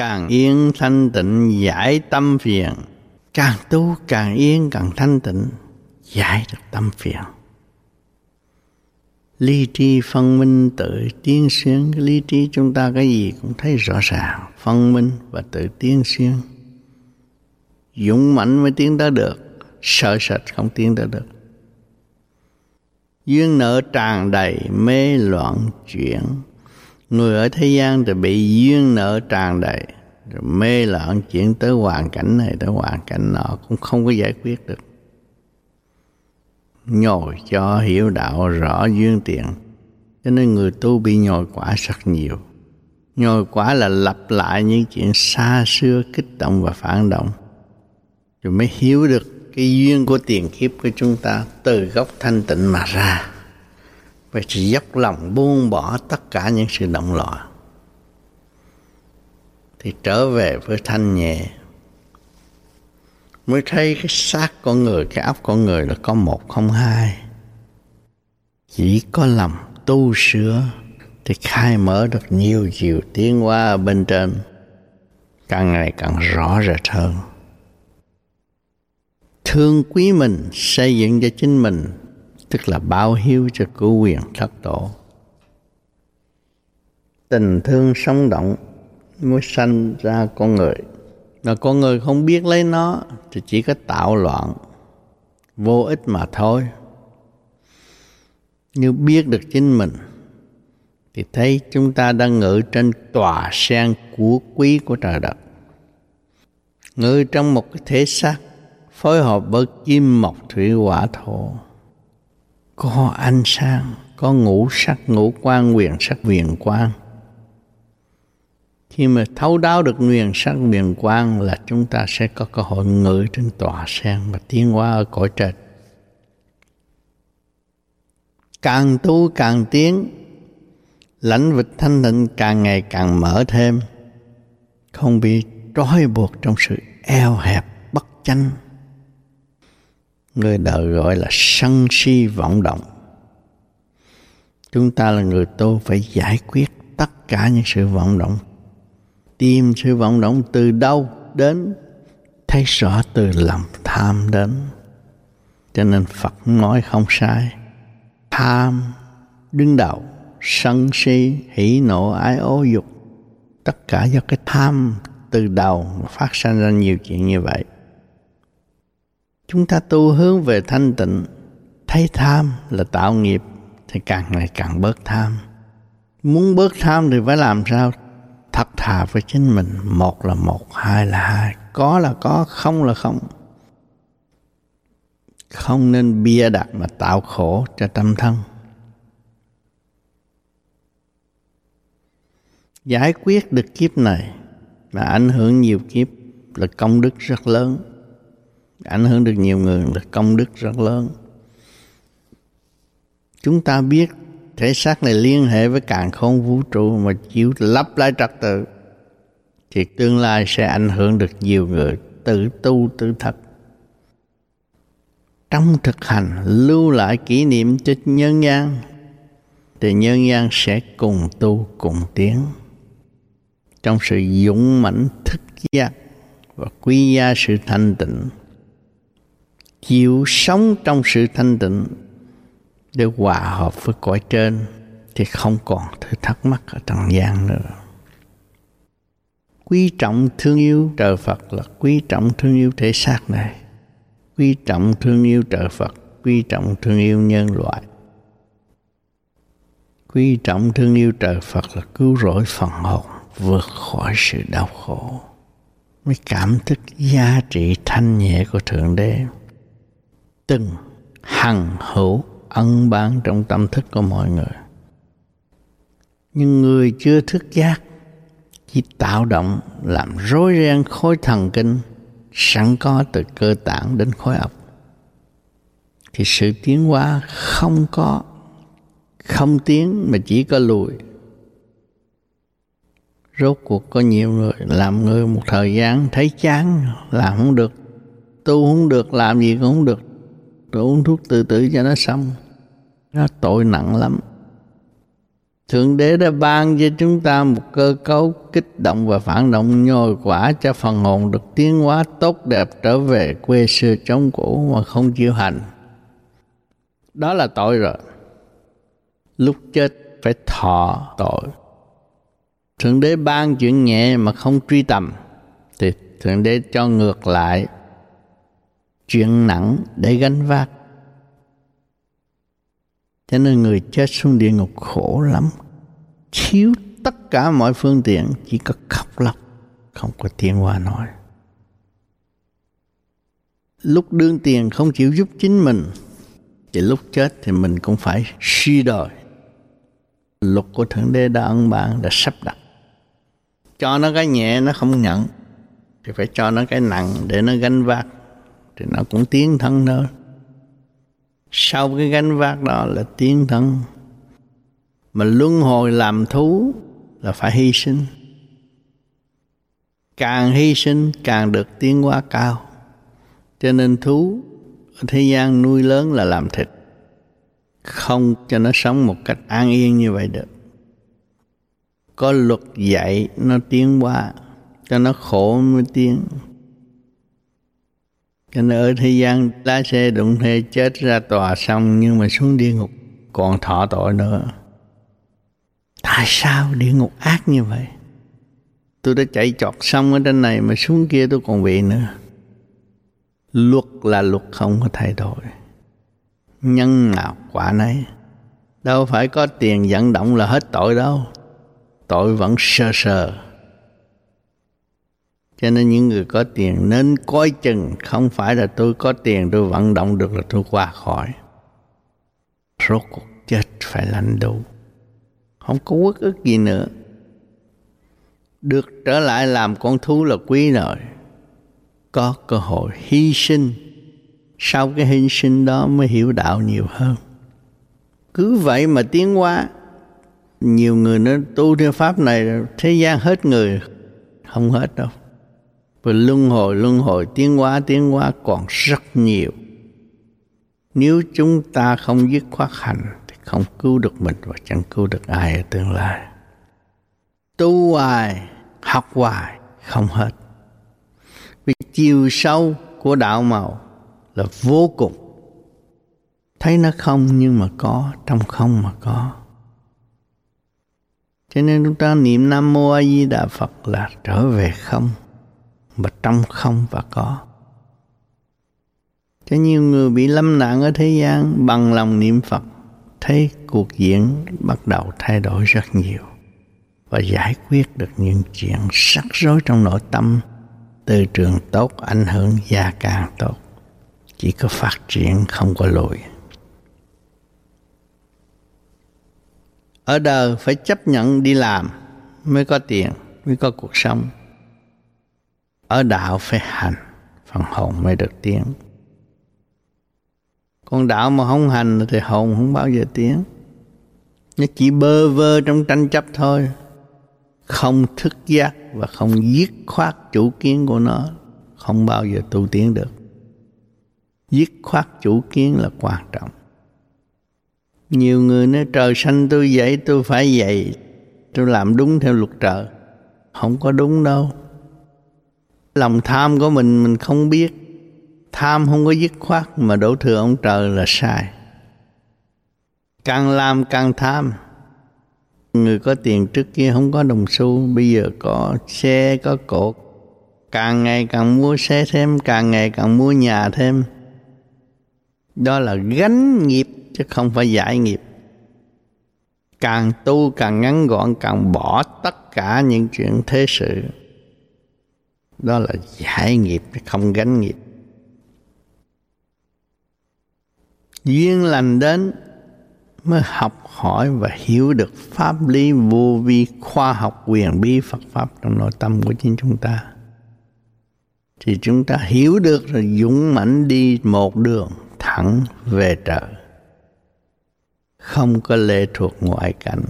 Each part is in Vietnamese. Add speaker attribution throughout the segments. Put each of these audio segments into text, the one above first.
Speaker 1: càng yên thanh tịnh, giải tâm phiền. Càng tu càng yên, càng thanh tịnh, giải được tâm phiền. Lý trí phân minh tự tiến xuyên cái trí chúng ta cái gì cũng thấy rõ ràng. Phân minh và tự tiến xuyên dũng mạnh mới tiến tới được. Sợ sệt không tiến tới được. Duyên nợ tràn đầy mê loạn chuyển người ở thế gian thì bị duyên nợ tràn đầy, rồi mê loạn chuyển tới hoàn cảnh này, tới hoàn cảnh nọ, cũng không có giải quyết được. Nhồi cho hiểu đạo rõ duyên tiền, cho nên người tu bị nhồi quả rất nhiều. Nhồi quả là lặp lại những chuyện xa xưa, kích động và phản động. Rồi mới hiểu được cái duyên của tiền kiếp của chúng ta từ gốc thanh tịnh mà ra phải sự dốc lòng buông bỏ tất cả những sự động loạn. Thì trở về với thanh nhẹ. Mới thấy cái xác con người, cái óc con người là có một, không hai. Chỉ có lòng tu sửa thì khai mở được nhiều chiều tiến hóa ở bên trên. Càng ngày càng rõ rệt hơn. Thương quý mình, xây dựng cho chính mình tức là báo hiếu cho cứu quyền thất tổ. Tình thương sống động mới sanh ra con người. Mà con người không biết lấy nó thì chỉ có tạo loạn, vô ích mà thôi. Như biết được chính mình thì thấy chúng ta đang ngự trên tòa sen của quý của trời đất. Ngự trong một cái thể xác phối hợp với kim mộc thủy hỏa thổ có ánh sáng có ngũ sắc, ngũ quan quyền sắc quyền quan. Khi mà thấu đáo được quyền sắc quyền quan là chúng ta sẽ có cơ hội ngự trên tòa sen và tiến hóa ở cõi trệt càng tu càng tiến, lãnh vực thanh tịnh càng ngày càng mở thêm. Không bị trói buộc trong sự eo hẹp, bất chánh người đời gọi là sân si vọng động. Chúng ta là người tu phải giải quyết tất cả những sự vọng động. Tìm sự vọng động từ đâu đến? Thấy rõ từ lòng tham đến. Cho nên phật nói không sai. Tham, đứng đầu, sân si hỉ nộ, ái ố dục. Tất cả do cái tham từ đầu mà phát sinh ra nhiều chuyện như vậy chúng ta tu hướng về thanh tịnh, thấy tham là tạo nghiệp, thì càng ngày càng bớt tham. Muốn bớt tham thì phải làm sao? Thật thà với chính mình, một là một, hai là hai, có là có, không là không. Không nên bia đặt mà tạo khổ cho tâm thân. Giải quyết được kiếp này mà ảnh hưởng nhiều kiếp là công đức rất lớn ảnh hưởng được nhiều người là công đức rất lớn. Chúng ta biết thể xác này liên hệ với càng không vũ trụ mà chịu lắp lại trật tự, thì tương lai sẽ ảnh hưởng được nhiều người, tự tu tự thật. Trong thực hành, lưu lại kỷ niệm cho nhân gian, thì nhân gian sẽ cùng tu, cùng tiến. Trong sự dũng mãnh thức giác và quy gia sự thanh tịnh chịu sống trong sự thanh tịnh để hòa hợp với cõi trên thì không còn thứ thắc mắc ở trần gian nữa. Quý trọng thương yêu trời Phật là quý trọng thương yêu thể xác này. Quý trọng thương yêu trời Phật, quý trọng thương yêu nhân loại. Quý trọng thương yêu trời Phật là cứu rỗi phần hồn, vượt khỏi sự đau khổ. Mới cảm thức giá trị thanh nhẹ của thượng đế từng hằng hữu ân ban trong tâm thức của mọi người. Nhưng người chưa thức giác, chỉ tạo động làm rối ren khối thần kinh sẵn có từ cơ tạng đến khối óc. Thì sự tiến hóa không có, không tiến mà chỉ có lùi. Rốt cuộc có nhiều người làm người một thời gian thấy chán, làm không được, tu không được, làm gì cũng không được rồi uống thuốc tự tử cho nó xong nó tội nặng lắm Thượng Đế đã ban cho chúng ta một cơ cấu kích động và phản động nhồi quả cho phần hồn được tiến hóa tốt đẹp trở về quê xưa chống cũ mà không chịu hành. Đó là tội rồi. Lúc chết phải thọ tội. Thượng Đế ban chuyện nhẹ mà không truy tầm, thì Thượng Đế cho ngược lại chuyện nặng để gánh vác. Cho nên người chết xuống địa ngục khổ lắm, thiếu tất cả mọi phương tiện, chỉ có khóc lóc, không có tiền hoa nói. Lúc đương tiền không chịu giúp chính mình, thì lúc chết thì mình cũng phải suy đồi. Luật của thượng đế đã ân bạn, đã sắp đặt. Cho nó cái nhẹ, nó không nhận, thì phải cho nó cái nặng để nó gánh vác thì nó cũng tiến thân thôi. Sau cái gánh vác đó là tiến thân. Mà luân hồi làm thú là phải hy sinh. Càng hy sinh, càng được tiến hóa cao. Cho nên thú ở thế gian nuôi lớn là làm thịt. Không cho nó sống một cách an yên như vậy được. Có luật dạy, nó tiến hóa. Cho nó khổ mới tiến cho nên ở thế gian lái xe đụng thế chết ra tòa xong, nhưng mà xuống địa ngục, còn thọ tội nữa. Tại sao địa ngục ác như vậy? Tôi đã chạy chọt xong ở trên này, mà xuống kia tôi còn bị nữa. Luật là luật không có thay đổi. Nhân nào quả nấy. Đâu phải có tiền vận động là hết tội đâu. Tội vẫn sơ sờ cho nên những người có tiền nên coi chừng. Không phải là tôi có tiền, tôi vận động được là tôi qua khỏi. Rốt cuộc chết phải lãnh đủ không có quốc ức gì nữa. Được trở lại làm con thú là quý rồi có cơ hội hy sinh. Sau cái hy sinh đó mới hiểu đạo nhiều hơn. Cứ vậy mà tiến hóa. Nhiều người nói tu theo pháp này, thế gian hết người. Không hết đâu và luân hồi luân hồi, tiến hóa tiến hóa còn rất nhiều. Nếu chúng ta không dứt khoát hành thì không cứu được mình và chẳng cứu được ai ở tương lai. Tu hoài, học hoài, không hết. Vì chiều sâu của đạo màu là vô cùng. Thấy nó không nhưng mà có, trong không mà có. Cho nên chúng ta niệm nam mô a di đà phật là trở về không mà trong không và có. Cho nhiều người bị lâm nạn ở thế gian, bằng lòng niệm phật, thấy cuộc diễn bắt đầu thay đổi rất nhiều và giải quyết được những chuyện rắc rối trong nội tâm từ trường tốt ảnh hưởng gia càng tốt. Chỉ có phát triển, không có lùi. Ở đời phải chấp nhận đi làm mới có tiền, mới có cuộc sống ở đạo phải hành, phần hồn mới được tiến còn đạo mà không hành thì hồn không bao giờ tiến nó chỉ bơ vơ trong tranh chấp thôi. Không thức giác và không dứt khoát chủ kiến của nó, không bao giờ tu tiến được. Dứt khoát chủ kiến là quan trọng. Nhiều người nói, trời xanh tôi dậy, tôi phải dậy. Tôi làm đúng theo luật trời. Không có đúng đâu lòng tham của mình mình không biết. Tham không có dứt khoát, mà đổ thừa ông trời là sai. Càng làm càng tham. Người có tiền trước kia không có đồng xu, bây giờ có xe, có cột. Càng ngày càng mua xe thêm, càng ngày càng mua nhà thêm. Đó là gánh nghiệp, chứ không phải giải nghiệp. Càng tu càng ngắn gọn, càng bỏ tất cả những chuyện thế sự đó là giải nghiệp, không gánh nghiệp. Duyên lành đến mới học hỏi và hiểu được pháp lý vô vi khoa học quyền bí Phật pháp trong nội tâm của chính chúng ta. Thì chúng ta hiểu được rồi dũng mãnh đi một đường thẳng về trời. Không có lệ thuộc ngoại cảnh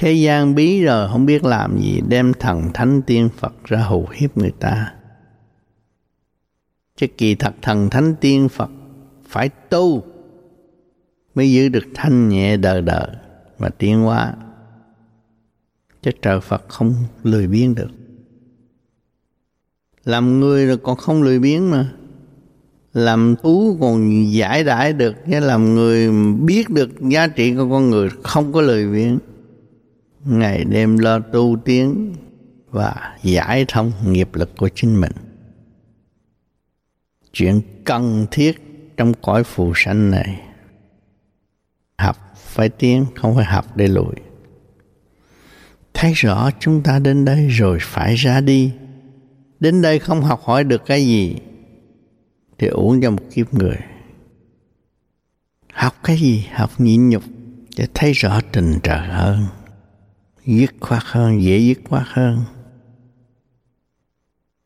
Speaker 1: thế gian bí rồi không biết làm gì đem thần thánh tiên phật ra hù hiếp người ta. Chứ kỳ thật thần thánh tiên phật phải tu mới giữ được thanh nhẹ đời đời và tiến hóa. Chứ trời Phật không lười biếng được. Làm người rồi còn không lười biếng mà. Làm thú còn giải đãi được chứ làm người biết được giá trị của con người không có lười biếng ngày đêm lo tu tiến và giải thông nghiệp lực của chính mình. Chuyện cần thiết trong cõi phù sanh này, học phải tiến, không phải học để lùi. Thấy rõ chúng ta đến đây rồi phải ra đi. Đến đây không học hỏi được cái gì thì uống cho một kiếp người. Học cái gì? Học nhịn nhục để thấy rõ tình trời hơn dứt khoát hơn, dễ dứt khoát hơn.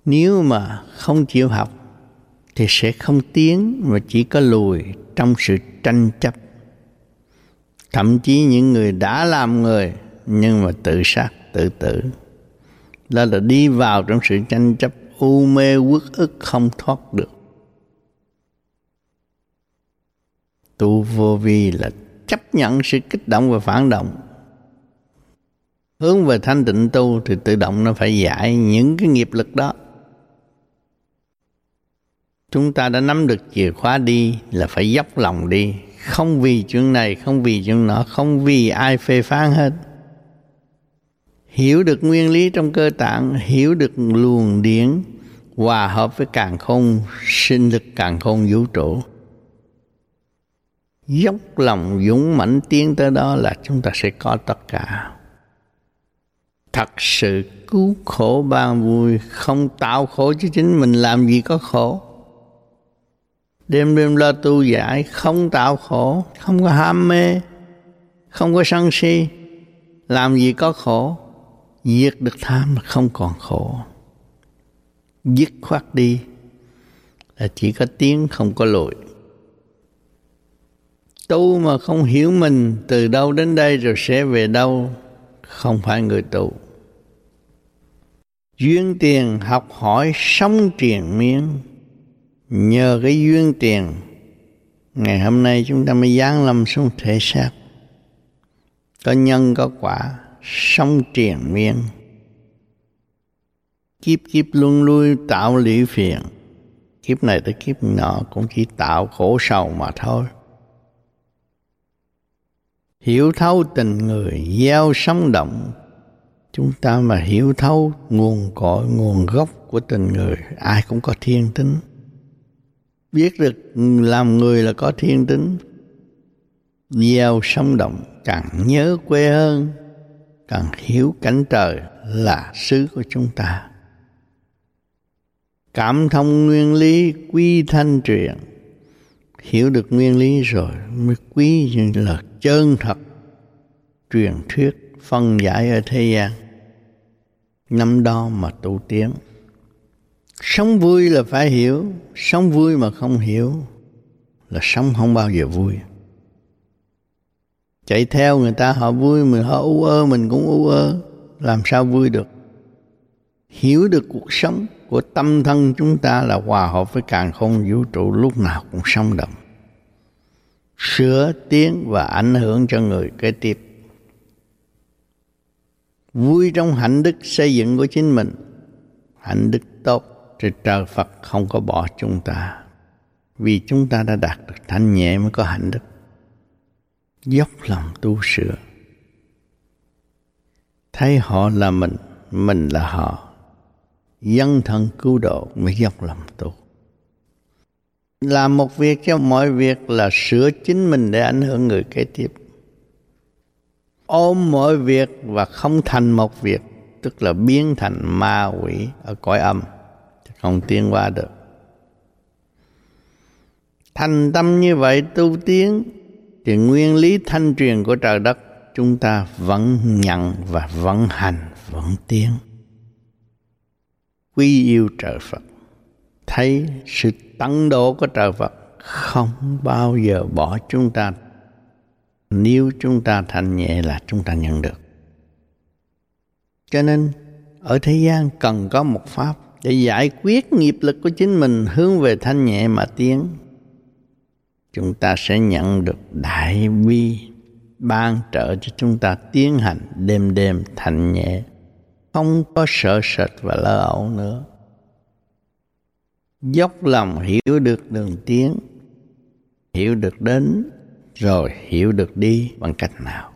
Speaker 1: Nếu mà không chịu học, thì sẽ không tiến mà chỉ có lùi trong sự tranh chấp. Thậm chí những người đã làm người, nhưng mà tự sát, tự tử. Đó là đi vào trong sự tranh chấp u mê uất ức không thoát được. Tu vô vi là chấp nhận sự kích động và phản động hướng về thanh tịnh tu thì tự động nó phải giải những cái nghiệp lực đó. Chúng ta đã nắm được chìa khóa đi là phải dốc lòng đi. Không vì chuyện này, không vì chuyện nọ, không vì ai phê phán hết. Hiểu được nguyên lý trong cơ tạng, hiểu được luồng điển, hòa hợp với càng không sinh lực càng không vũ trụ. Dốc lòng dũng mãnh tiến tới đó là chúng ta sẽ có tất cả thật sự cứu khổ ban vui, không tạo khổ cho chính mình, làm gì có khổ. Đêm đêm lo tu giải, không tạo khổ, không có ham mê, không có sân si, làm gì có khổ. Diệt được tham là không còn khổ. Dứt khoát đi là chỉ có tiếng, không có lùi tu mà không hiểu mình, từ đâu đến đây rồi sẽ về đâu? Không phải người tu duyên tiền học hỏi sống triền miên. Nhờ cái duyên tiền, ngày hôm nay chúng ta mới giáng lâm xuống thể xác. Có nhân, có quả, sống triền miên. Kiếp kiếp luân lui tạo lý phiền. Kiếp này tới kiếp nọ cũng chỉ tạo khổ sầu mà thôi. Hiểu thấu tình người, gieo sống động chúng ta mà hiểu thấu nguồn cội, nguồn gốc của tình người, ai cũng có thiên tính. Biết được làm người là có thiên tính, gieo sống động, càng nhớ quê hơn càng hiểu cảnh trời là xứ của chúng ta. Cảm thông nguyên lý quy thanh truyền, hiểu được nguyên lý rồi mới quý như là chân thật, truyền thuyết, phân giải ở thế gian năm đó mà tu tiến. Sống vui là phải hiểu, sống vui mà không hiểu là sống không bao giờ vui. Chạy theo người ta họ vui, mình họ u ơ, mình cũng u ơ, làm sao vui được? Hiểu được cuộc sống của tâm thân chúng ta là hòa hợp với càng không vũ trụ, lúc nào cũng sống động. Sửa tiến và ảnh hưởng cho người kế tiếp vui trong hạnh đức xây dựng của chính mình. Hạnh đức tốt, thì trời Phật không có bỏ chúng ta. Vì chúng ta đã đạt được thanh nhẹ mới có hạnh đức. Dốc lòng tu sửa. Thấy họ là mình mình là họ. Dân thân cứu độ mới dốc lòng tu. Làm một việc cho mọi việc là sửa chính mình để ảnh hưởng người kế tiếp ôm mọi việc và không thành một việc, tức là biến thành ma quỷ ở cõi âm không tiến qua được. Thành tâm như vậy tu tiến, thì nguyên lý thanh truyền của trời đất chúng ta vẫn nhận và vẫn hành, vẫn tiến. Quy yêu trời Phật, thấy sự tăng độ của trời Phật không bao giờ bỏ chúng ta nếu chúng ta thanh nhẹ là chúng ta nhận được. Cho nên, ở thế gian cần có một pháp để giải quyết nghiệp lực của chính mình hướng về thanh nhẹ mà tiến. Chúng ta sẽ nhận được đại bi ban trợ cho chúng ta tiến hành đêm đêm thanh nhẹ, không có sợ sệt và lỡ ẩu nữa. Dốc lòng hiểu được đường tiến, hiểu được đến rồi hiểu được đi bằng cách nào?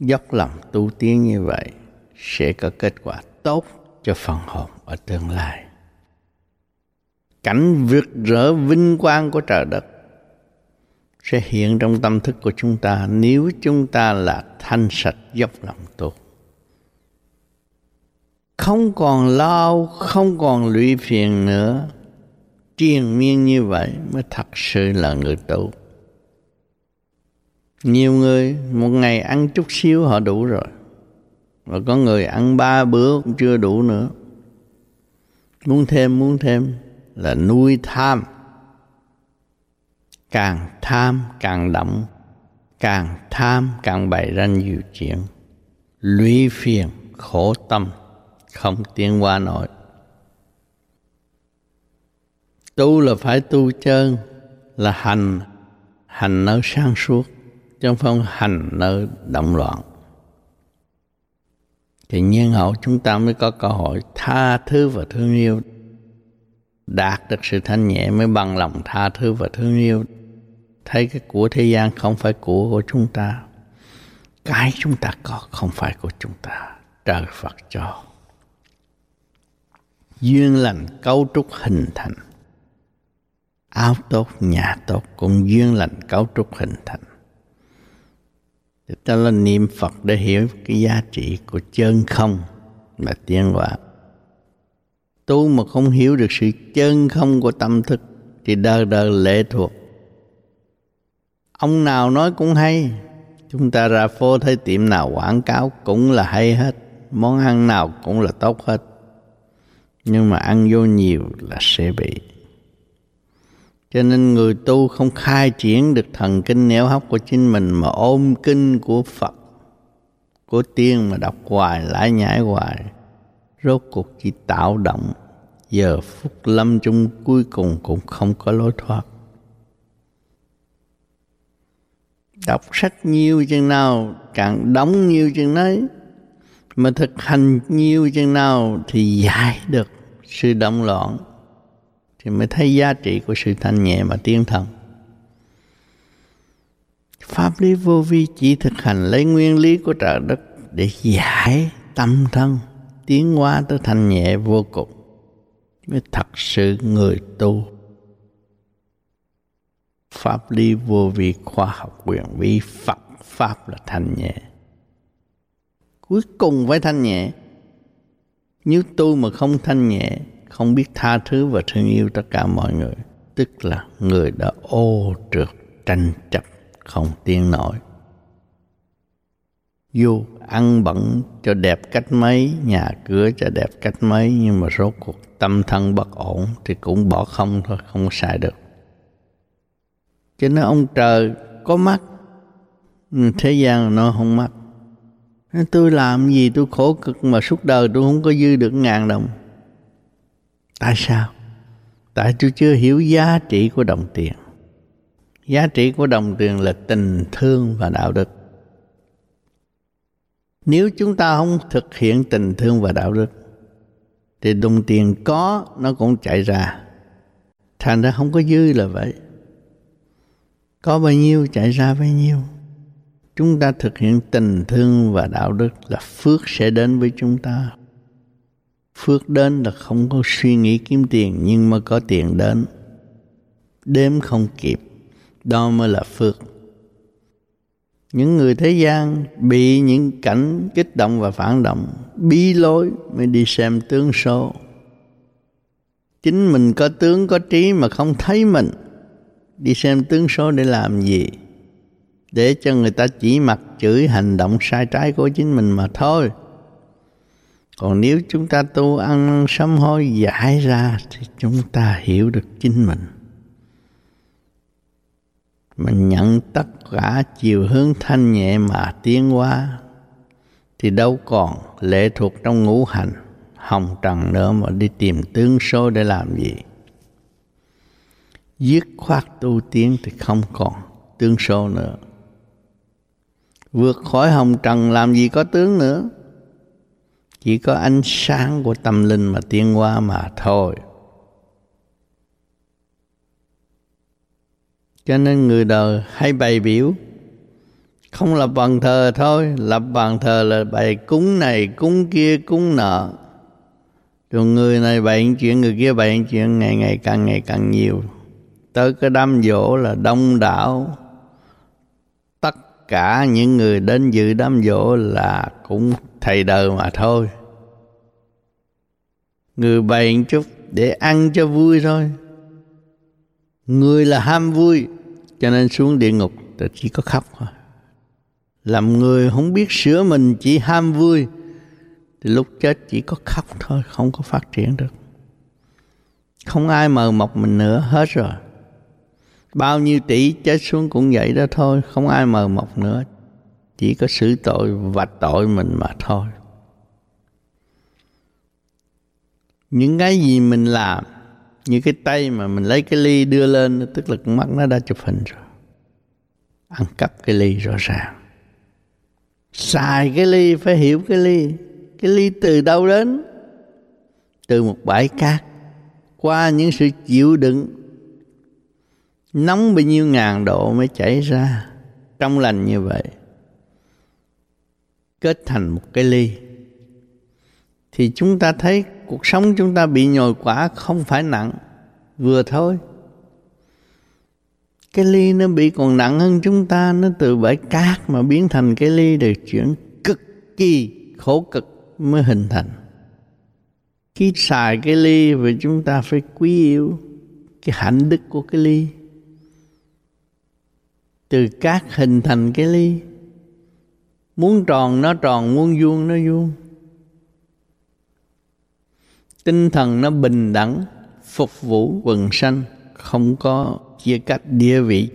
Speaker 1: Dốc lòng tu tiến như vậy sẽ có kết quả tốt cho phần hồn ở tương lai. Cảnh vượt rỡ vinh quang của trời đất sẽ hiện trong tâm thức của chúng ta nếu chúng ta là thanh sạch dốc lòng tu. Không còn lao không còn lụy phiền nữa triền miên như vậy mới thật sự là người tu nhiều người một ngày ăn chút xíu họ đủ rồi. Và có người ăn ba bữa cũng chưa đủ nữa. Muốn thêm muốn thêm là nuôi tham. Càng tham càng đậm, càng tham càng bày ra nhiều chuyện. Lũy phiền khổ tâm. Không tiến qua nổi tu là phải tu chân, là hành. Hành nơi sáng suốt, chứ không phải hành nơi động loạn. Thì nhiên hậu chúng ta mới có cơ hội tha thứ và thương yêu, đạt được sự thanh nhẹ mới bằng lòng tha thứ và thương yêu. Thấy cái của thế gian không phải của của chúng ta, cái chúng ta có không phải của chúng ta. Trời phật cho. Duyên lành cấu trúc hình thành áo tốt, nhà tốt cũng duyên lành cấu trúc hình thành. Thì ta là niệm phật để hiểu cái giá trị của chân không mà tiến hóa tu mà không hiểu được sự chân không của tâm thức thì đời đời lệ thuộc. Ông nào nói cũng hay. Chúng ta ra phố thấy tiệm nào quảng cáo cũng là hay hết. Món ăn nào cũng là tốt hết. Nhưng mà ăn vô nhiều là sẽ bị cho nên người tu không khai triển được thần kinh nẻo hóc của chính mình mà ôm kinh của Phật, của tiên mà đọc hoài, lại nhảy hoài. Rốt cuộc chỉ tạo động, giờ phút lâm chung cuối cùng cũng không có lối thoát. Đọc sách nhiều chừng nào, càng đóng nhiều chừng nấy, mà thực hành nhiều chừng nào thì giải được sự động loạn thì mới thấy giá trị của sự thanh nhẹ và tiến thần. Pháp lý vô vi chỉ thực hành lấy nguyên lý của trời đất để giải tâm thân, tiến hóa tới thanh nhẹ vô cùng mới thật sự người tu. Pháp lý vô vi khoa học quyền vi Phật Pháp là thanh nhẹ. Cuối cùng phải thanh nhẹ. Nếu tu mà không thanh nhẹ không biết tha thứ và thương yêu tất cả mọi người. Tức là người đã ô trượt, tranh chấp, không tiên nổi. Dù ăn bẩn cho đẹp cách mấy, nhà cửa cho đẹp cách mấy, nhưng mà rốt cuộc tâm thân bất ổn thì cũng bỏ không thôi, không xài được. Cho nên ông trời có mắt. Ừ, thế gian nó không mắt. Tôi làm gì tôi khổ cực mà suốt đời tôi không có dư được ngàn đồng tại sao? Tại tôi chưa hiểu giá trị của đồng tiền. Giá trị của đồng tiền là tình thương và đạo đức. Nếu chúng ta không thực hiện tình thương và đạo đức, thì đồng tiền có, nó cũng chạy ra. Thành ra không có dư là vậy. Có bao nhiêu chạy ra bấy nhiêu. Chúng ta thực hiện tình thương và đạo đức là phước sẽ đến với chúng ta phước đến là không có suy nghĩ kiếm tiền nhưng mà có tiền đến. Đếm không kịp, đó mới là phước. Những người thế gian bị những cảnh kích động và phản động, bí lối mới đi xem tướng số. Chính mình có tướng có trí mà không thấy mình, đi xem tướng số để làm gì? Để cho người ta chỉ mặt chửi hành động sai trái của chính mình mà thôi còn nếu chúng ta tu ăn sám hối giải ra thì chúng ta hiểu được chính mình. Mình nhận tất cả chiều hướng thanh nhẹ mà tiến hóa thì đâu còn lệ thuộc trong ngũ hành, hồng trần nữa mà đi tìm tướng số để làm gì. Dứt khoát tu tiến thì không còn tướng số nữa. Vượt khỏi hồng trần làm gì có tướng nữa chỉ có ánh sáng của tâm linh mà tiến qua mà thôi. Cho nên người đời hay bày biểu, không lập bàn thờ thôi, lập bàn thờ là bày cúng này, cúng kia, cúng nợ rồi người này bày chuyện, người kia bày chuyện ngày ngày càng ngày càng nhiều. Tới cái đám dỗ là đông đảo cả những người đến dự đám dỗ là cũng thầy đời mà thôi. Người bày chút để ăn cho vui thôi. Người là ham vui, cho nên xuống địa ngục thì chỉ có khóc thôi. Làm người không biết sửa mình chỉ ham vui, thì lúc chết chỉ có khóc thôi, không có phát triển được. Không ai mờ mọc mình nữa, hết rồi bao nhiêu tỷ chết xuống cũng vậy đó thôi, không ai mờ mọc nữa. Chỉ có xử tội vạch tội mình mà thôi. Những cái gì mình làm, như cái tay mà mình lấy cái ly đưa lên, tức là con mắt nó đã chụp hình rồi. Ăn cắp cái ly rõ ràng. Xài cái ly, phải hiểu cái ly. Cái ly từ đâu đến? Từ một bãi cát. Qua những sự chịu đựng nóng bao nhiêu ngàn độ mới chảy ra. Trong lành như vậy, kết thành một cái ly. Thì chúng ta thấy cuộc sống chúng ta bị nhồi quả không phải nặng, vừa thôi. Cái ly nó bị còn nặng hơn chúng ta, nó từ bãi cát mà biến thành cái ly được chuyển cực kỳ khổ cực mới hình thành. Khi xài cái ly thì chúng ta phải quý yêu cái hạnh đức của cái ly từ cát hình thành cái ly. Muốn tròn nó tròn, muốn vuông nó vuông. Tinh thần nó bình đẳng, phục vụ quần sanh, không có chia cách địa vị.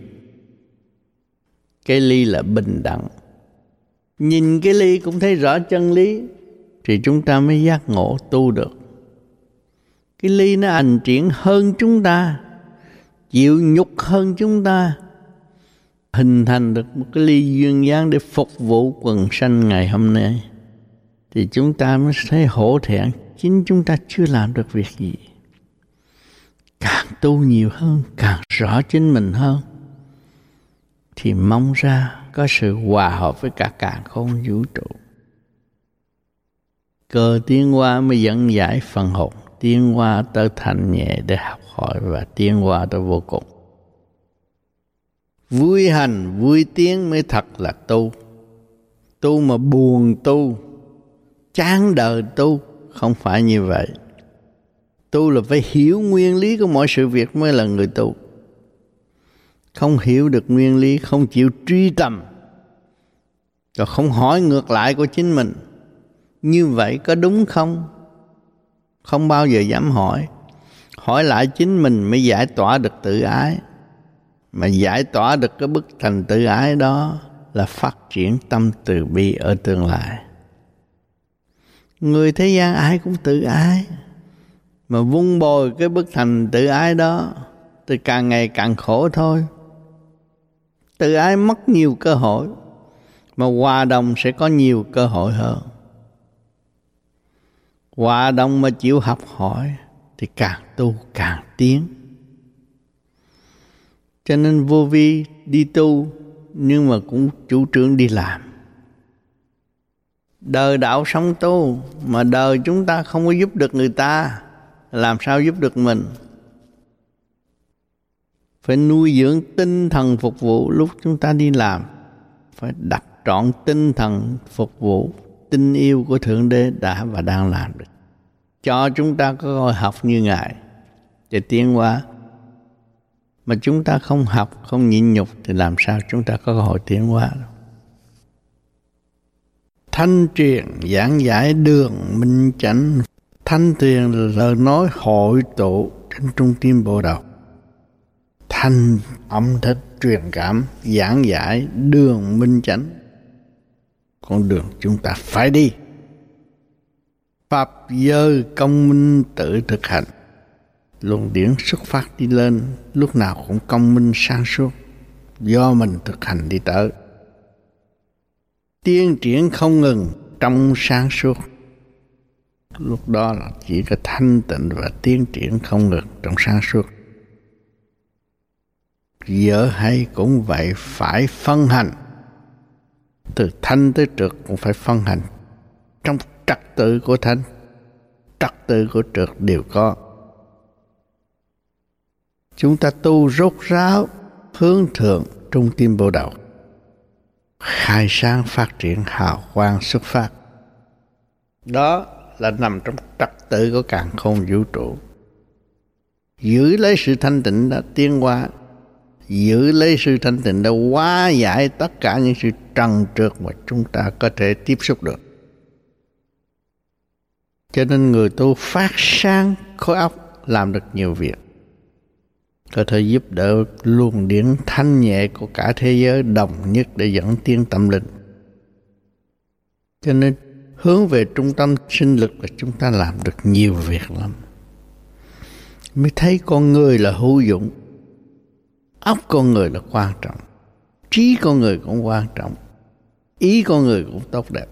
Speaker 1: Cái ly là bình đẳng. Nhìn cái ly cũng thấy rõ chân lý, thì chúng ta mới giác ngộ tu được. Cái ly nó ảnh triển hơn chúng ta, chịu nhục hơn chúng ta hình thành được một cái ly duyên dáng để phục vụ quần sanh ngày hôm nay. Thì chúng ta mới thấy hổ thẹn, chính chúng ta chưa làm được việc gì. Càng tu nhiều hơn, càng rõ chính mình hơn. Thì mong ra có sự hòa hợp với cả càng không vũ trụ. Cơ tiến hóa mới dẫn giải phần hồn, tiến hóa tới thành nhẹ để học hỏi và tiến hóa tới vô cùng vui hành vui tiếng mới thật là tu. Tu mà buồn tu, chán đời tu, không phải như vậy. Tu là phải hiểu nguyên lý của mọi sự việc mới là người tu. Không hiểu được nguyên lý, không chịu truy tầm. Rồi không hỏi ngược lại của chính mình. Như vậy có đúng không? Không bao giờ dám hỏi. Hỏi lại chính mình mới giải tỏa được tự ái mà giải tỏa được cái bức thành tự ái đó là phát triển tâm từ bi ở tương lai. Người thế gian ai cũng tự ái. Mà vun bồi cái bức thành tự ái đó thì càng ngày càng khổ thôi. Tự ái mất nhiều cơ hội, mà hòa đồng sẽ có nhiều cơ hội hơn. Hòa đồng mà chịu học hỏi thì càng tu càng tiến cho nên vô vi đi tu, nhưng mà cũng chủ trương đi làm. Đời đạo sống tu, mà đời chúng ta không có giúp được người ta, làm sao giúp được mình? Phải nuôi dưỡng tinh thần phục vụ lúc chúng ta đi làm. Phải đặt trọn tinh thần phục vụ tình yêu của thượng đế đã và đang làm được. Cho chúng ta có cơ hội học như ngài. Để tiến hóa mà chúng ta không học, không nhịn nhục thì làm sao chúng ta có cơ hội tiến hóa đâu thanh truyền giảng giải đường minh chánh. Thanh truyền là lời nói hội tụ trên trung tim bộ đầu. Thanh âm thích truyền cảm, giảng giải đường minh chánh. Con đường chúng ta phải đi. Pháp giới công minh tự thực hành luồng điển xuất phát đi lên, lúc nào cũng công minh sang suốt. Do mình thực hành đi tới. Tiến triển không ngừng, trong sáng suốt. Lúc đó là chỉ có thanh tịnh và tiến triển không ngừng trong sáng suốt. Dở hay cũng vậy, phải phân hành. Từ thanh tới trượt cũng phải phân hành. Trong trật tự của thanh, trật tự của trượt đều có chúng ta tu rốt ráo, hướng thượng trung tim bộ đầu khai sáng phát triển hào quang xuất phát. Đó là nằm trong trật tự của càng không vũ trụ. Giữ lấy sự thanh tịnh đã tiến hóa. Giữ lấy sự thanh tịnh đã hóa giải tất cả những sự trần trượt mà chúng ta có thể tiếp xúc được. Cho nên người tu phát sáng khối óc, làm được nhiều việc có thể giúp đỡ luồng điển thanh nhẹ của cả thế giới đồng nhất để dẫn tiên tâm linh. Cho nên, hướng về trung tâm sinh lực là chúng ta làm được nhiều việc lắm. Mới thấy con người là hữu dụng, óc con người là quan trọng, trí con người cũng quan trọng, ý con người cũng tốt đẹp.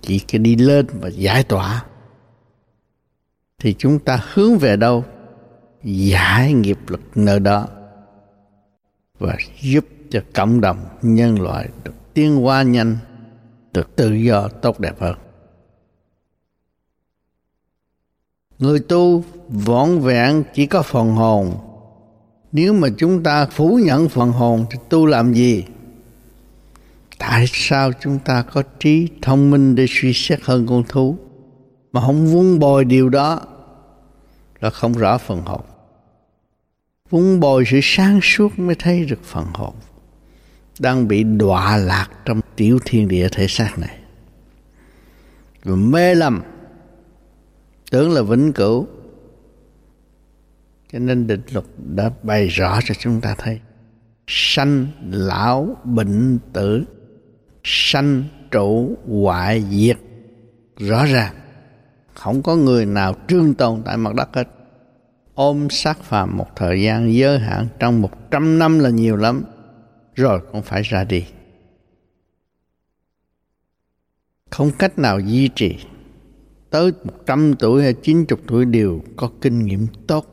Speaker 1: Chỉ cái đi lên và giải tỏa, thì chúng ta hướng về đâu? Giải nghiệp lực nơi đó và giúp cho cộng đồng nhân loại được tiến hóa nhanh, được tự do, tốt đẹp hơn. Người tu võn vẹn chỉ có phần hồn. Nếu mà chúng ta phủ nhận phần hồn thì tu làm gì? Tại sao chúng ta có trí thông minh để suy xét hơn con thú? Mà không vun bồi điều đó là không rõ phần hồn vun bồi sự sáng suốt mới thấy được phần hồn. Đang bị đọa lạc trong tiểu thiên địa thể xác này. Và mê lầm. Tưởng là vĩnh cửu. Cho nên định luật đã bày rõ cho chúng ta thấy. Sanh lão bệnh tử. Sanh trụ hoại diệt. Rõ ràng. Không có người nào trương tồn tại mặt đất hết ôm sát phàm một thời gian giới hạn trong một trăm năm là nhiều lắm, rồi cũng phải ra đi. Không cách nào duy trì. Tới một trăm tuổi hay chín chục tuổi đều có kinh nghiệm tốt.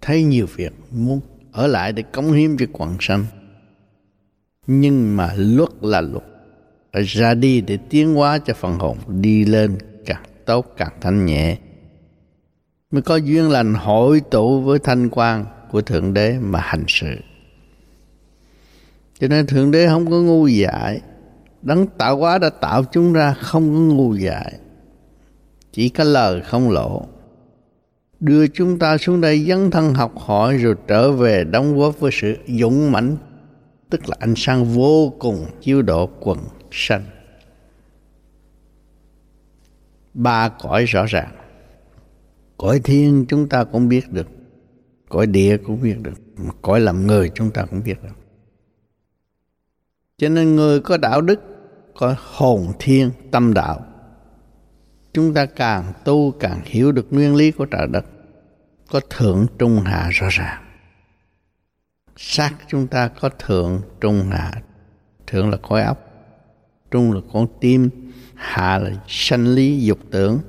Speaker 1: Thấy nhiều việc muốn ở lại để cống hiến cho quần sanh. Nhưng mà luật là luật. Phải ra đi để tiến hóa cho phần hồn đi lên càng tốt, càng thanh nhẹ mới có duyên lành hội tụ với thanh quan của thượng đế mà hành sự. Cho nên thượng đế không có ngu dại. Đấng tạo hóa đã tạo chúng ra, không có ngu dại. Chỉ có lời không lộ. Đưa chúng ta xuống đây dấn thân học hỏi rồi trở về đóng góp với sự dũng mãnh, tức là ánh sáng vô cùng chiếu độ quần sanh. Ba cõi rõ ràng cõi thiên chúng ta cũng biết được. Cõi địa cũng biết được. Cõi làm người chúng ta cũng biết được. Cho nên người có đạo đức, có hồn thiên, tâm đạo, chúng ta càng tu càng hiểu được nguyên lý của trời đất, có thượng, trung, hạ rõ ràng. Xác chúng ta có thượng, trung, hạ. Thượng là khối óc, trung là con tim, hạ là sanh lý, dục tưởng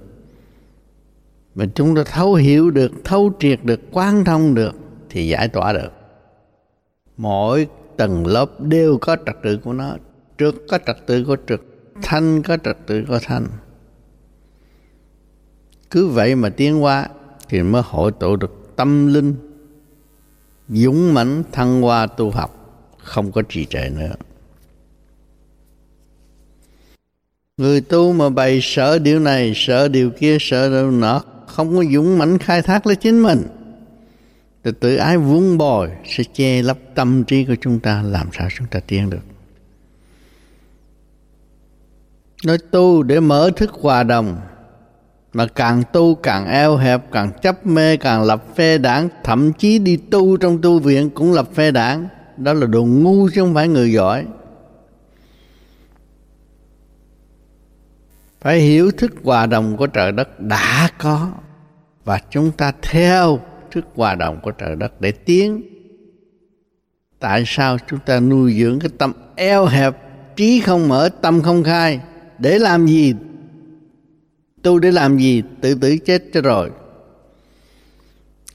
Speaker 1: mà chúng ta thấu hiểu được, thấu triệt được quan thông được thì giải tỏa được. Mỗi tầng lớp đều có trật tự của nó. Trước có trật tự của trực, thanh có trật tự của thanh. Cứ vậy mà tiến qua thì mới hội tụ được tâm linh, dũng mãnh, thăng hoa tu học, không có trì trệ nữa. Người tu mà bày sợ điều này sợ điều kia sợ điều nọ không có dũng mãnh khai thác lấy chính mình. Thì tự ái vuông bồi sẽ che lấp tâm trí của chúng ta, làm sao chúng ta tiến được. Nói tu để mở thức hòa đồng, mà càng tu càng eo hẹp, càng chấp mê, càng lập phe đảng, thậm chí đi tu trong tu viện cũng lập phe đảng. Đó là đồ ngu chứ không phải người giỏi. Phải hiểu thức hòa đồng của trời đất đã có và chúng ta theo thức hòa đồng của trời đất để tiến. Tại sao chúng ta nuôi dưỡng cái tâm eo hẹp, trí không mở, tâm không khai? Để làm gì? Tu để làm gì? Tự tử chết cho rồi.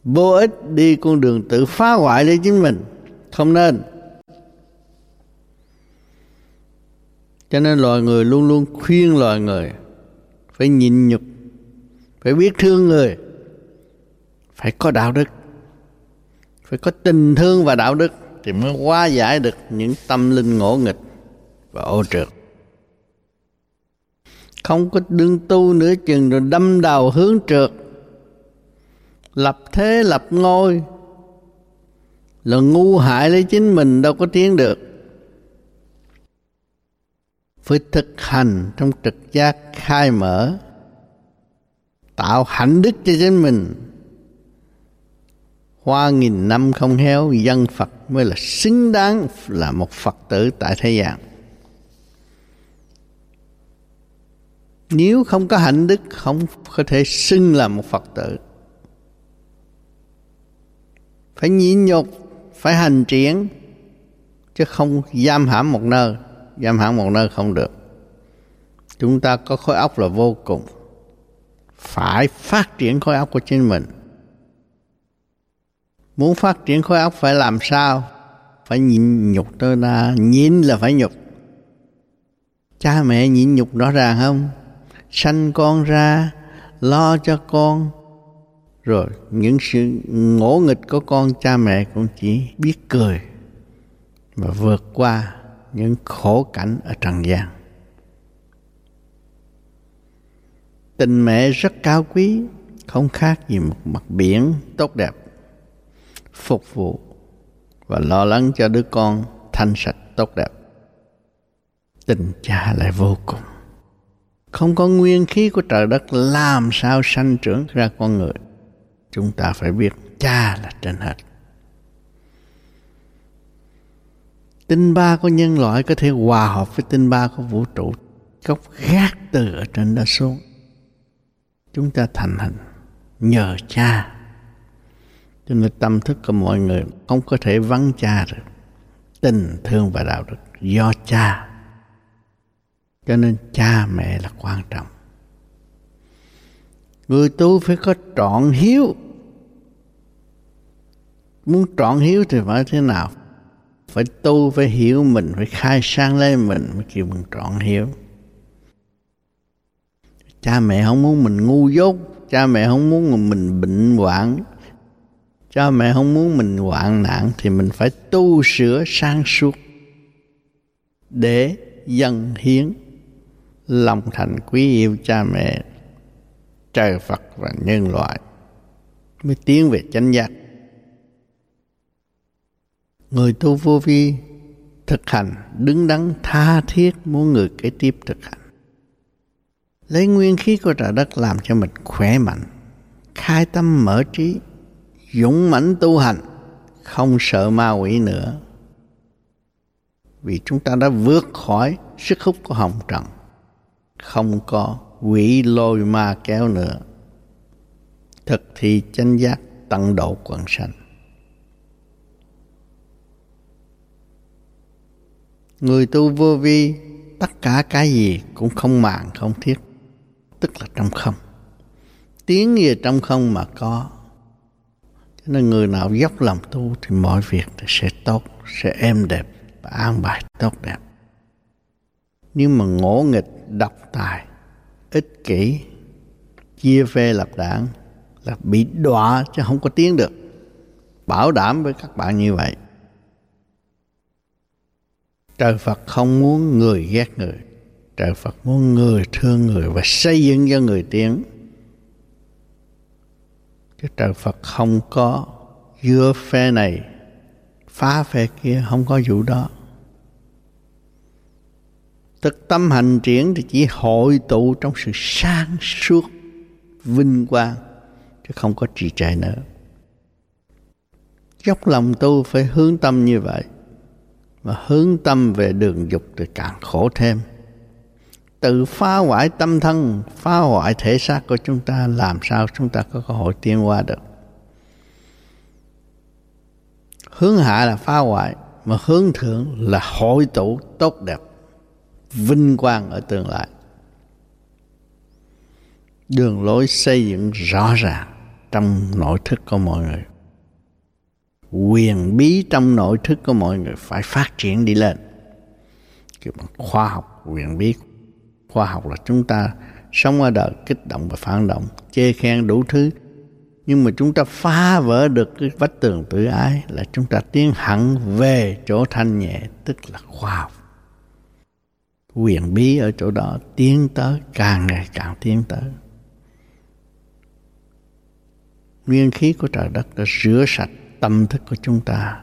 Speaker 1: Vô ích đi con đường tự phá hoại lấy chính mình. Không nên. Cho nên loài người luôn luôn khuyên loài người phải nhịn nhục, phải biết thương người, phải có đạo đức, phải có tình thương và đạo đức thì mới hóa giải được những tâm linh ngỗ nghịch và ô trượt. Không có đương tu nữa chừng rồi đâm đầu hướng trượt. Lập thế lập ngôi là ngu hại lấy chính mình, đâu có tiến được phải thực hành trong trực giác khai mở, tạo hạnh đức cho chính mình. Hoa nghìn năm không héo, dân Phật mới là xứng đáng là một Phật tử tại thế gian. Nếu không có hạnh đức, không có thể xưng là một Phật tử. Phải nhịn nhục, phải hành triển, chứ không giam hãm một nơi giam hãm một nơi không được. Chúng ta có khối óc là vô cùng. Phải phát triển khối óc của chính mình. Muốn phát triển khối óc phải làm sao? Phải nhịn nhục tôi ra nhịn là phải nhục. Cha mẹ nhịn nhục rõ ràng không? Sanh con ra, lo cho con. Rồi, những sự ngỗ nghịch của con cha mẹ cũng chỉ biết cười và vượt qua những khổ cảnh ở trần gian. Tình mẹ rất cao quý, không khác gì một mặt biển tốt đẹp, phục vụ và lo lắng cho đứa con thanh sạch tốt đẹp. Tình cha lại vô cùng. Không có nguyên khí của trời đất, làm sao sanh trưởng ra con người? Chúng ta phải biết cha là trên hết. Tinh ba của nhân loại có thể hòa hợp với tinh ba của vũ trụ gốc gác từ ở trên đó xuống. Chúng ta thành hình nhờ cha. Cho nên tâm thức của mọi người không có thể vắng cha được. Tình thương và đạo đức do cha. Cho nên cha mẹ là quan trọng. Người tu phải có trọn hiếu. Muốn trọn hiếu thì phải thế nào? Phải tu, phải hiểu mình, phải khai sang lên mình, mới kêu mình trọn hiếu cha mẹ không muốn mình ngu dốt, cha mẹ không muốn mình bệnh hoạn. Cha mẹ không muốn mình hoạn nạn thì mình phải tu sửa sang suốt để dân hiến lòng thành quý yêu cha mẹ, trời Phật và nhân loại. Mới tiến về chánh giác người tu vô vi thực hành, đứng đắn tha thiết muốn người kế tiếp thực hành. Lấy nguyên khí của trời đất làm cho mình khỏe mạnh, khai tâm mở trí, dũng mãnh tu hành, không sợ ma quỷ nữa. Vì chúng ta đã vượt khỏi sức hút của hồng trần, không có quỷ lôi ma kéo nữa. Thực thi chánh giác tận độ quần sanh. Người tu vô vi, tất cả cái gì cũng không màng, không thiết. Tức là trong không. Tiếng về trong không mà có. Cho nên người nào dốc lòng tu thì mọi việc sẽ tốt, sẽ êm đẹp và an bài tốt đẹp. Nhưng mà ngỗ nghịch, độc tài, ích kỷ, chia phe lập đảng là bị đọa chứ không có tiếng được. Bảo đảm với các bạn như vậy trời phật không muốn người ghét người. Trời phật muốn người thương người và xây dựng cho người tiến. Chứ trời phật không có dưa phe này, phá phe kia, không có vụ đó. Thực tâm hành triển thì chỉ hội tụ trong sự sáng suốt, vinh quang, chứ không có trì trệ nữa. Dốc lòng tu phải hướng tâm như vậy mà hướng tâm về đường dục thì càng khổ thêm. Tự phá hoại tâm thân, phá hoại thể xác của chúng ta, làm sao chúng ta có cơ hội tiến qua được? Hướng hạ là phá hoại, mà hướng thượng là hội tụ tốt đẹp, vinh quang ở tương lai. Đường lối xây dựng rõ ràng trong nội thức của mọi người quyền bí trong nội thức của mọi người phải phát triển đi lên. Kiểu khoa học, quyền bí. Khoa học là chúng ta sống ở đời kích động và phản động, chê khen đủ thứ. Nhưng mà chúng ta phá vỡ được cái vách tường tự ái là chúng ta tiến hẳn về chỗ thanh nhẹ, tức là khoa học. Quyền bí ở chỗ đó tiến tới, càng ngày càng tiến tới. Nguyên khí của trời đất đã rửa sạch tâm thức của chúng ta.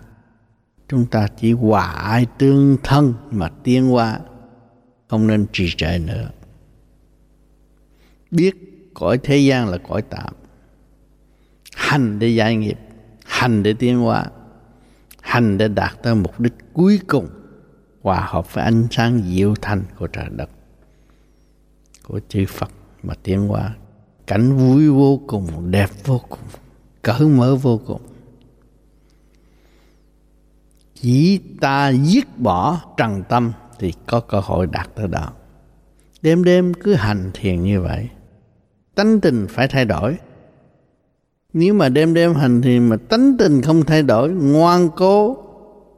Speaker 1: Chúng ta chỉ hòa ai tương thân mà tiến qua không nên trì trệ nữa. Biết cõi thế gian là cõi tạm. Hành để giải nghiệp, hành để tiến hóa, hành để đạt tới mục đích cuối cùng, hòa hợp với ánh sáng diệu thanh của trời đất, của chư Phật mà tiến hóa. Cảnh vui vô cùng, đẹp vô cùng, cởi mở vô cùng chỉ ta dứt bỏ trần tâm thì có cơ hội đạt tới đó. Đêm đêm cứ hành thiền như vậy. Tánh tình phải thay đổi. Nếu mà đêm đêm hành thiền mà tánh tình không thay đổi, ngoan cố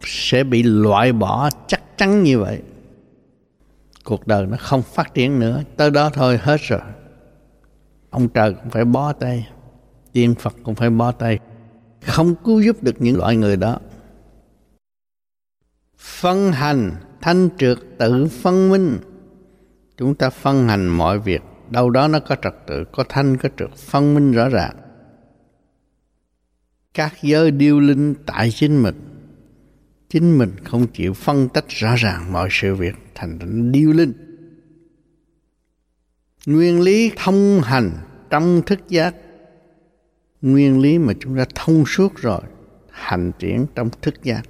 Speaker 1: sẽ bị loại bỏ chắc chắn như vậy. Cuộc đời nó không phát triển nữa, tới đó thôi hết rồi. Ông trời cũng phải bó tay, tiên phật cũng phải bó tay. Không cứu giúp được những loại người đó phân hành thanh trượt tự phân minh. Chúng ta phân hành mọi việc, đâu đó nó có trật tự, có thanh, có trượt, phân minh rõ ràng. Các giới điêu linh tại chính mình. Chính mình không chịu phân tách rõ ràng mọi sự việc thành điêu linh. Nguyên lý thông hành trong thức giác. Nguyên lý mà chúng ta thông suốt rồi, hành triển trong thức giác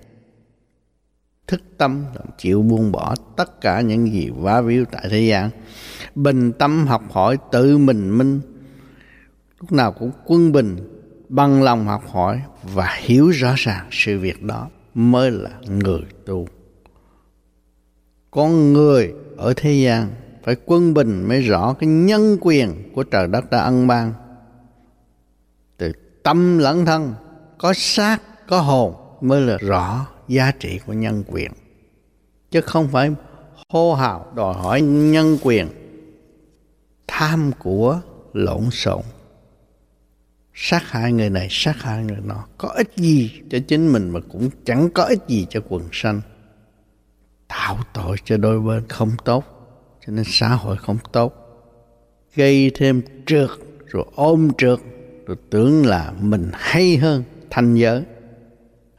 Speaker 1: thức tâm chịu buông bỏ tất cả những gì vá víu tại thế gian. Bình tâm học hỏi tự mình minh, lúc nào cũng quân bình, bằng lòng học hỏi và hiểu rõ ràng sự việc đó mới là người tu. Con người ở thế gian phải quân bình mới rõ cái nhân quyền của trời đất đã ân ban. Từ tâm lẫn thân, có xác, có hồn mới là rõ giá trị của nhân quyền. Chứ không phải hô hào đòi hỏi nhân quyền, tham của lộn xộn. Sát hại người này, sát hại người nọ, có ích gì cho chính mình mà cũng chẳng có ích gì cho quần sanh. Tạo tội cho đôi bên không tốt, cho nên xã hội không tốt. Gây thêm trượt, rồi ôm trượt, rồi tưởng là mình hay hơn, thanh giới.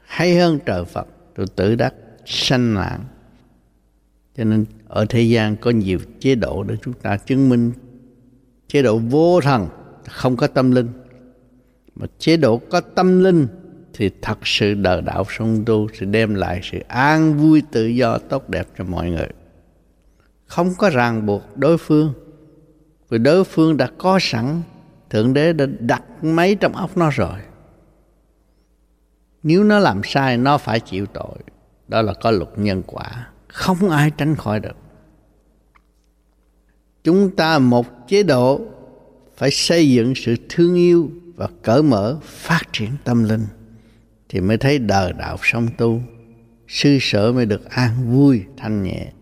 Speaker 1: Hay hơn trời Phật rồi tự đắc sanh nạn cho nên ở thế gian có nhiều chế độ để chúng ta chứng minh chế độ vô thần không có tâm linh. Mà chế độ có tâm linh thì thật sự đời đạo song tu sẽ đem lại sự an vui tự do tốt đẹp cho mọi người. Không có ràng buộc đối phương. Vì đối phương đã có sẵn, thượng đế đã đặt máy trong óc nó rồi nếu nó làm sai, nó phải chịu tội. Đó là có luật nhân quả. Không ai tránh khỏi được. Chúng ta một chế độ phải xây dựng sự thương yêu và cởi mở, phát triển tâm linh thì mới thấy đời đạo song tu. Sư sở mới được an vui, thanh nhẹ.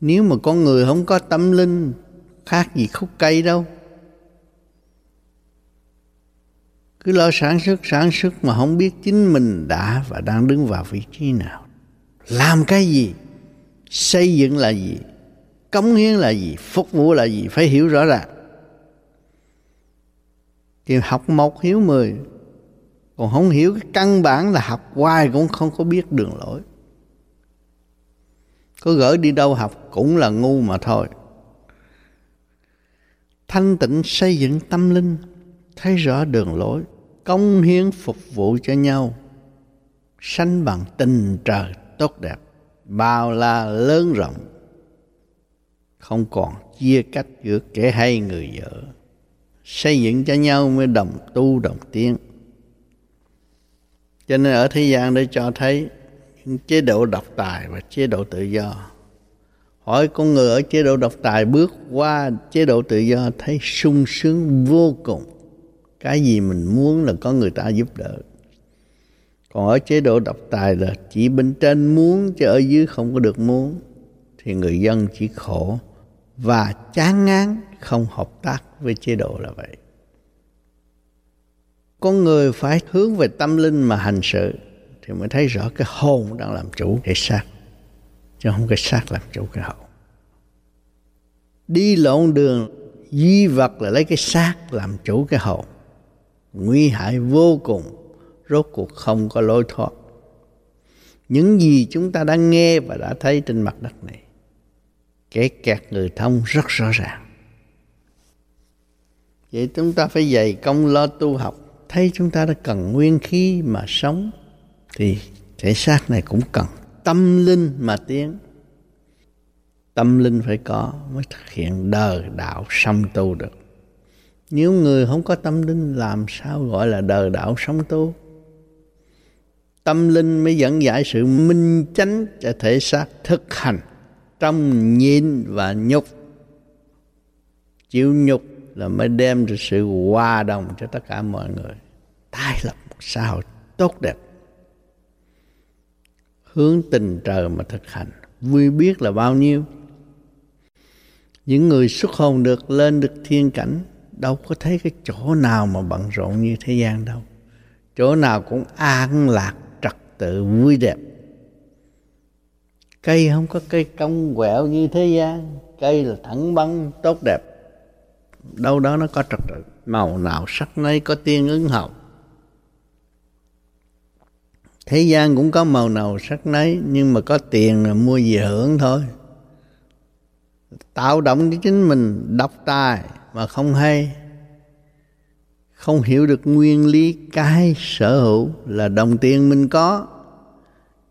Speaker 1: Nếu mà con người không có tâm linh, khác gì khúc cây đâu. Cứ lo sản xuất sản xuất mà không biết chính mình đã và đang đứng vào vị trí nào. Làm cái gì? Xây dựng là gì? Cống hiến là gì? Phục vụ là gì? Phải hiểu rõ ràng. Thì học một hiểu mười, còn không hiểu cái căn bản là học hoài cũng không có biết đường lối. Có gửi đi đâu học cũng là ngu mà thôi. Thanh tịnh xây dựng tâm linh thấy rõ đường lối công hiến phục vụ cho nhau sanh bằng tình trời tốt đẹp, bao la lớn rộng, không còn chia cách giữa kẻ hay người dở xây dựng cho nhau mới đồng tu đồng tiến. Cho nên ở thế gian để cho thấy những chế độ độc tài và chế độ tự do. Hỏi con người ở chế độ độc tài bước qua chế độ tự do thấy sung sướng vô cùng cái gì mình muốn là có người ta giúp đỡ. Còn ở chế độ độc tài là chỉ bên trên muốn chứ ở dưới không có được muốn. Thì người dân chỉ khổ và chán ngán, không hợp tác với chế độ là vậy. Con người phải hướng về tâm linh mà hành sự thì mới thấy rõ cái hồn đang làm chủ cái xác, chứ không cái xác làm chủ cái hồn đi lộn đường duy vật là lấy cái xác làm chủ cái hồn nguy hại vô cùng, rốt cuộc không có lối thoát. Những gì chúng ta đã nghe và đã thấy trên mặt đất này kẻ kẹt người thông rất rõ ràng. Vậy chúng ta phải dày công lo tu học. Thấy chúng ta đã cần nguyên khí mà sống, thì thể xác này cũng cần tâm linh mà tiến. Tâm linh phải có mới thực hiện đời đạo song tu được nếu người không có tâm linh, làm sao gọi là đời đạo sống tu? Tâm linh mới dẫn giải sự minh chánh cho thể xác thực hành trong nhìn và nhục. Chịu nhục là mới đem được sự hòa đồng cho tất cả mọi người, tái lập một xã hội tốt đẹp. Hướng tình trời mà thực hành, vui biết là bao nhiêu? Những người xuất hồn được, lên được thiên cảnh đâu có thấy cái chỗ nào mà bận rộn như thế gian đâu. Chỗ nào cũng an lạc, trật tự, vui đẹp. Cây không có cây cong quẹo như thế gian, cây là thẳng băng, tốt đẹp. Đâu đó nó có trật tự, màu nào sắc nấy có tiên ứng hậu. Thế gian cũng có màu nào sắc nấy, nhưng mà có tiền là mua gì hưởng thôi. Tạo động cho chính mình độc tài mà không hay. Không hiểu được nguyên lý cái sở hữu là đồng tiền mình có.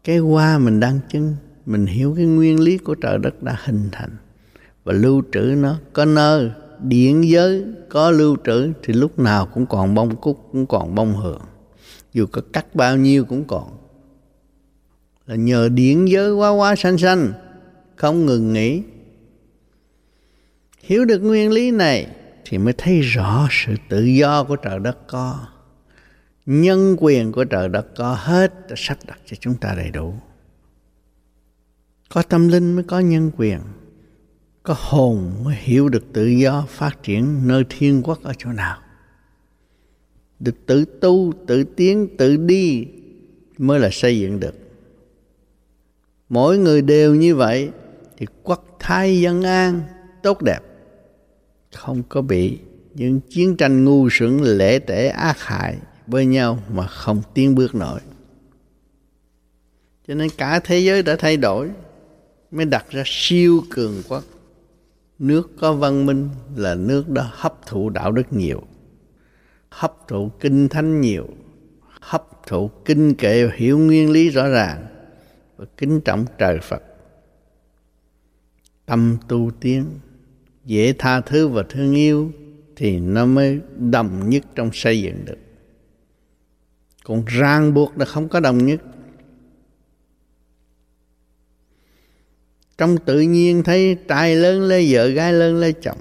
Speaker 1: Cái hoa mình đang chứng mình hiểu cái nguyên lý của trời đất đã hình thành và lưu trữ nó. Có nơi, điện giới, có lưu trữ thì lúc nào cũng còn bông cúc, cũng còn bông hưởng dù có cắt bao nhiêu cũng còn. Là nhờ điện giới quá quá xanh xanh, không ngừng nghỉ. Hiểu được nguyên lý này thì mới thấy rõ sự tự do của trời đất có. Nhân quyền của trời đất có hết sắp đặt cho chúng ta đầy đủ. Có tâm linh mới có nhân quyền. Có hồn mới hiểu được tự do phát triển nơi thiên quốc ở chỗ nào. Được tự tu, tự tiến, tự đi mới là xây dựng được. Mỗi người đều như vậy thì quốc thái dân an, tốt đẹp không có bị những chiến tranh ngu xuẩn lễ tể ác hại với nhau mà không tiến bước nổi. Cho nên cả thế giới đã thay đổi, mới đặt ra siêu cường quốc. Nước có văn minh là nước đó hấp thụ đạo đức nhiều, hấp thụ kinh thánh nhiều, hấp thụ kinh kệ hiểu nguyên lý rõ ràng và kính trọng trời phật. Tâm tu tiến dễ tha thứ và thương yêu thì nó mới đồng nhất trong xây dựng được. Còn ràng buộc là không có đồng nhất. Trong tự nhiên thấy trai lớn lấy vợ, gái lớn lấy chồng.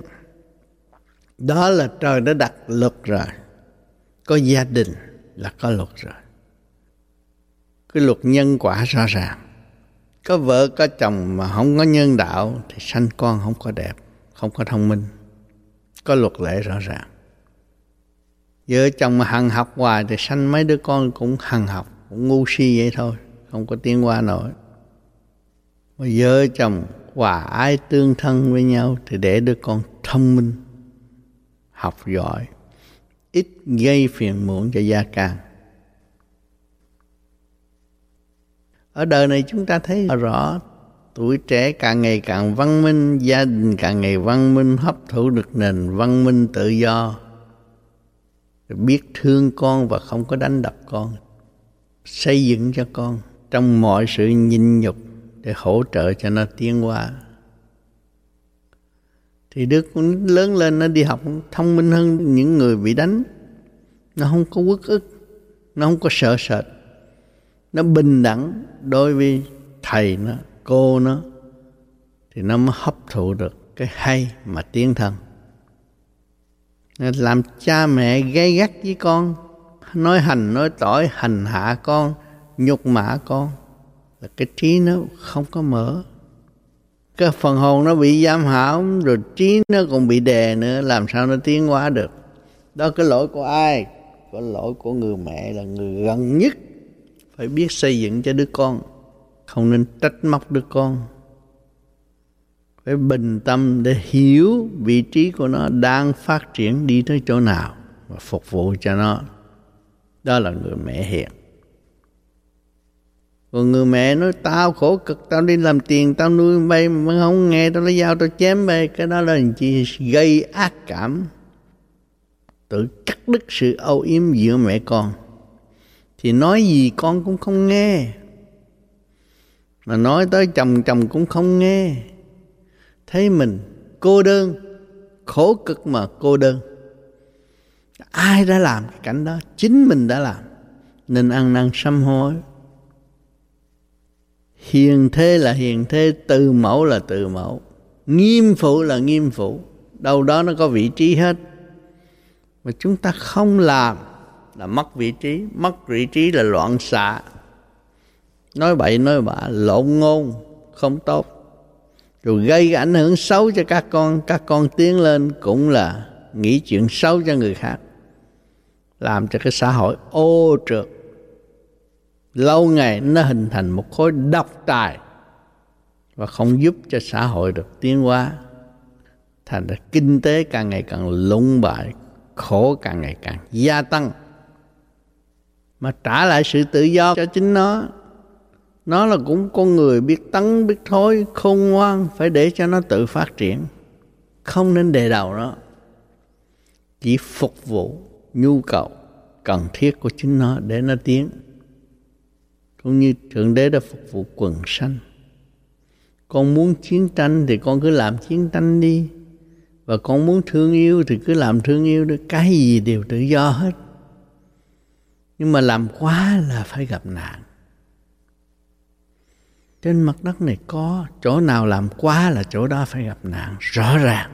Speaker 1: Đó là trời đã đặt luật rồi. Có gia đình là có luật rồi. Cái luật nhân quả rõ ràng. Có vợ, có chồng mà không có nhân đạo thì sanh con không có đẹp không có thông minh. Có luật lệ rõ ràng. Vợ chồng mà hằng học hoài thì sanh mấy đứa con cũng hằng học, cũng ngu si vậy thôi, không có tiến qua nổi. Mà vợ chồng hòa ái tương thân với nhau thì để đứa con thông minh, học giỏi, ít gây phiền muộn cho gia càng. Ở đời này chúng ta thấy rõ tuổi trẻ càng ngày càng văn minh, gia đình càng ngày văn minh, hấp thụ được nền văn minh tự do. Biết thương con và không có đánh đập con. Xây dựng cho con trong mọi sự nhịn nhục để hỗ trợ cho nó tiến hóa. Thì đứa con lớn lên nó đi học thông minh hơn những người bị đánh. Nó không có uất ức, nó không có sợ sệt. Nó bình đẳng đối với thầy nó cô nó, thì nó mới hấp thụ được cái hay mà tiến thân. Làm cha mẹ gây gắt với con, nói hành nói tỏi, hành hạ con, nhục mạ con, là cái trí nó không có mở. Cái phần hồn nó bị giam hãm, rồi trí nó còn bị đè nữa, làm sao nó tiến hóa được? Đó cái lỗi của ai? Có lỗi của người mẹ là người gần nhất phải biết xây dựng cho đứa con không nên trách móc đứa con. Phải bình tâm để hiểu vị trí của nó đang phát triển đi tới chỗ nào và phục vụ cho nó. Đó là người mẹ hiền. Còn người mẹ nói, tao khổ cực, tao đi làm tiền, tao nuôi bay mà không nghe tao lấy dao tao chém bay cái đó là chỉ gây ác cảm. Tự cắt đứt sự âu yếm giữa mẹ con. Thì nói gì con cũng không nghe mà nói tới chồng chồng cũng không nghe. Thấy mình, cô đơn, khổ cực mà cô đơn. Ai đã làm cái cảnh đó? Chính mình đã làm. Nên ăn năn sám hối. Hiền thế là hiền thế, từ mẫu là từ mẫu. Nghiêm phụ là nghiêm phụ. Đâu đó nó có vị trí hết. Mà chúng ta không làm là mất vị trí. Mất vị trí là loạn xạ nói bậy, nói bạ, lộn ngôn, không tốt. Rồi gây ảnh hưởng xấu cho các con các con tiến lên cũng là nghĩ chuyện xấu cho người khác, làm cho cái xã hội ô trượt. Lâu ngày nó hình thành một khối độc tài và không giúp cho xã hội được tiến hóa, thành ra kinh tế càng ngày càng lụng bại, khổ càng ngày càng gia tăng. Mà trả lại sự tự do cho chính nó nó là cũng con người biết tấn, biết thối, khôn ngoan, phải để cho nó tự phát triển. Không nên đề đầu nó. Chỉ phục vụ nhu cầu cần thiết của chính nó để nó tiến. Cũng như thượng đế đã phục vụ quần sanh. Con muốn chiến tranh thì con cứ làm chiến tranh đi. Và con muốn thương yêu thì cứ làm thương yêu được cái gì đều tự do hết. Nhưng mà làm quá là phải gặp nạn trên mặt đất này có chỗ nào làm quá là chỗ đó phải gặp nạn, rõ ràng.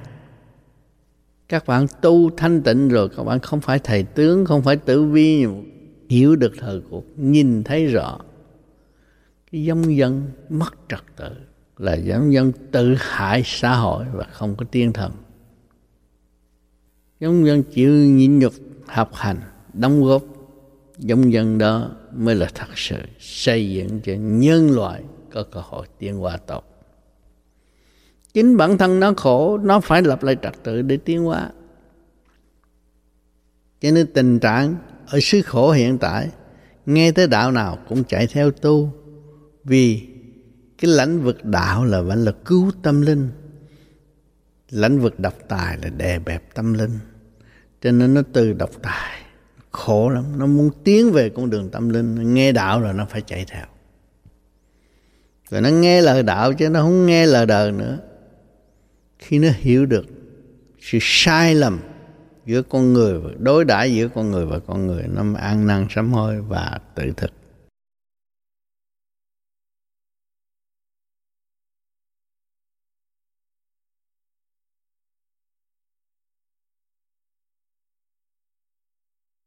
Speaker 1: Các bạn tu thanh tịnh rồi, các bạn không phải thầy tướng, không phải tử vi. Hiểu được thời cuộc, nhìn thấy rõ. Cái giống dân mất trật tự là giống dân tự hại xã hội và không có tiên thần. Giống dân chịu nhịn nhục, học hành, đóng góp, giống dân đó mới là thật sự xây dựng cho nhân loại có cơ hội tiến hóa tốt. Chính bản thân nó khổ, nó phải lập lại trật tự để tiến hóa. Cho nên tình trạng ở xứ khổ hiện tại, nghe tới đạo nào cũng chạy theo tu, vì cái lãnh vực đạo là vẫn là cứu tâm linh. Lãnh vực độc tài là đè bẹp tâm linh. Cho nên nó từ độc tài, khổ lắm. Nó muốn tiến về con đường tâm linh, nghe đạo rồi nó phải chạy theo rồi nó nghe lời đạo chứ nó không nghe lời đời nữa. Khi nó hiểu được sự sai lầm giữa con người đối đãi giữa con người và con người, nó an năng sám hối và tự thực.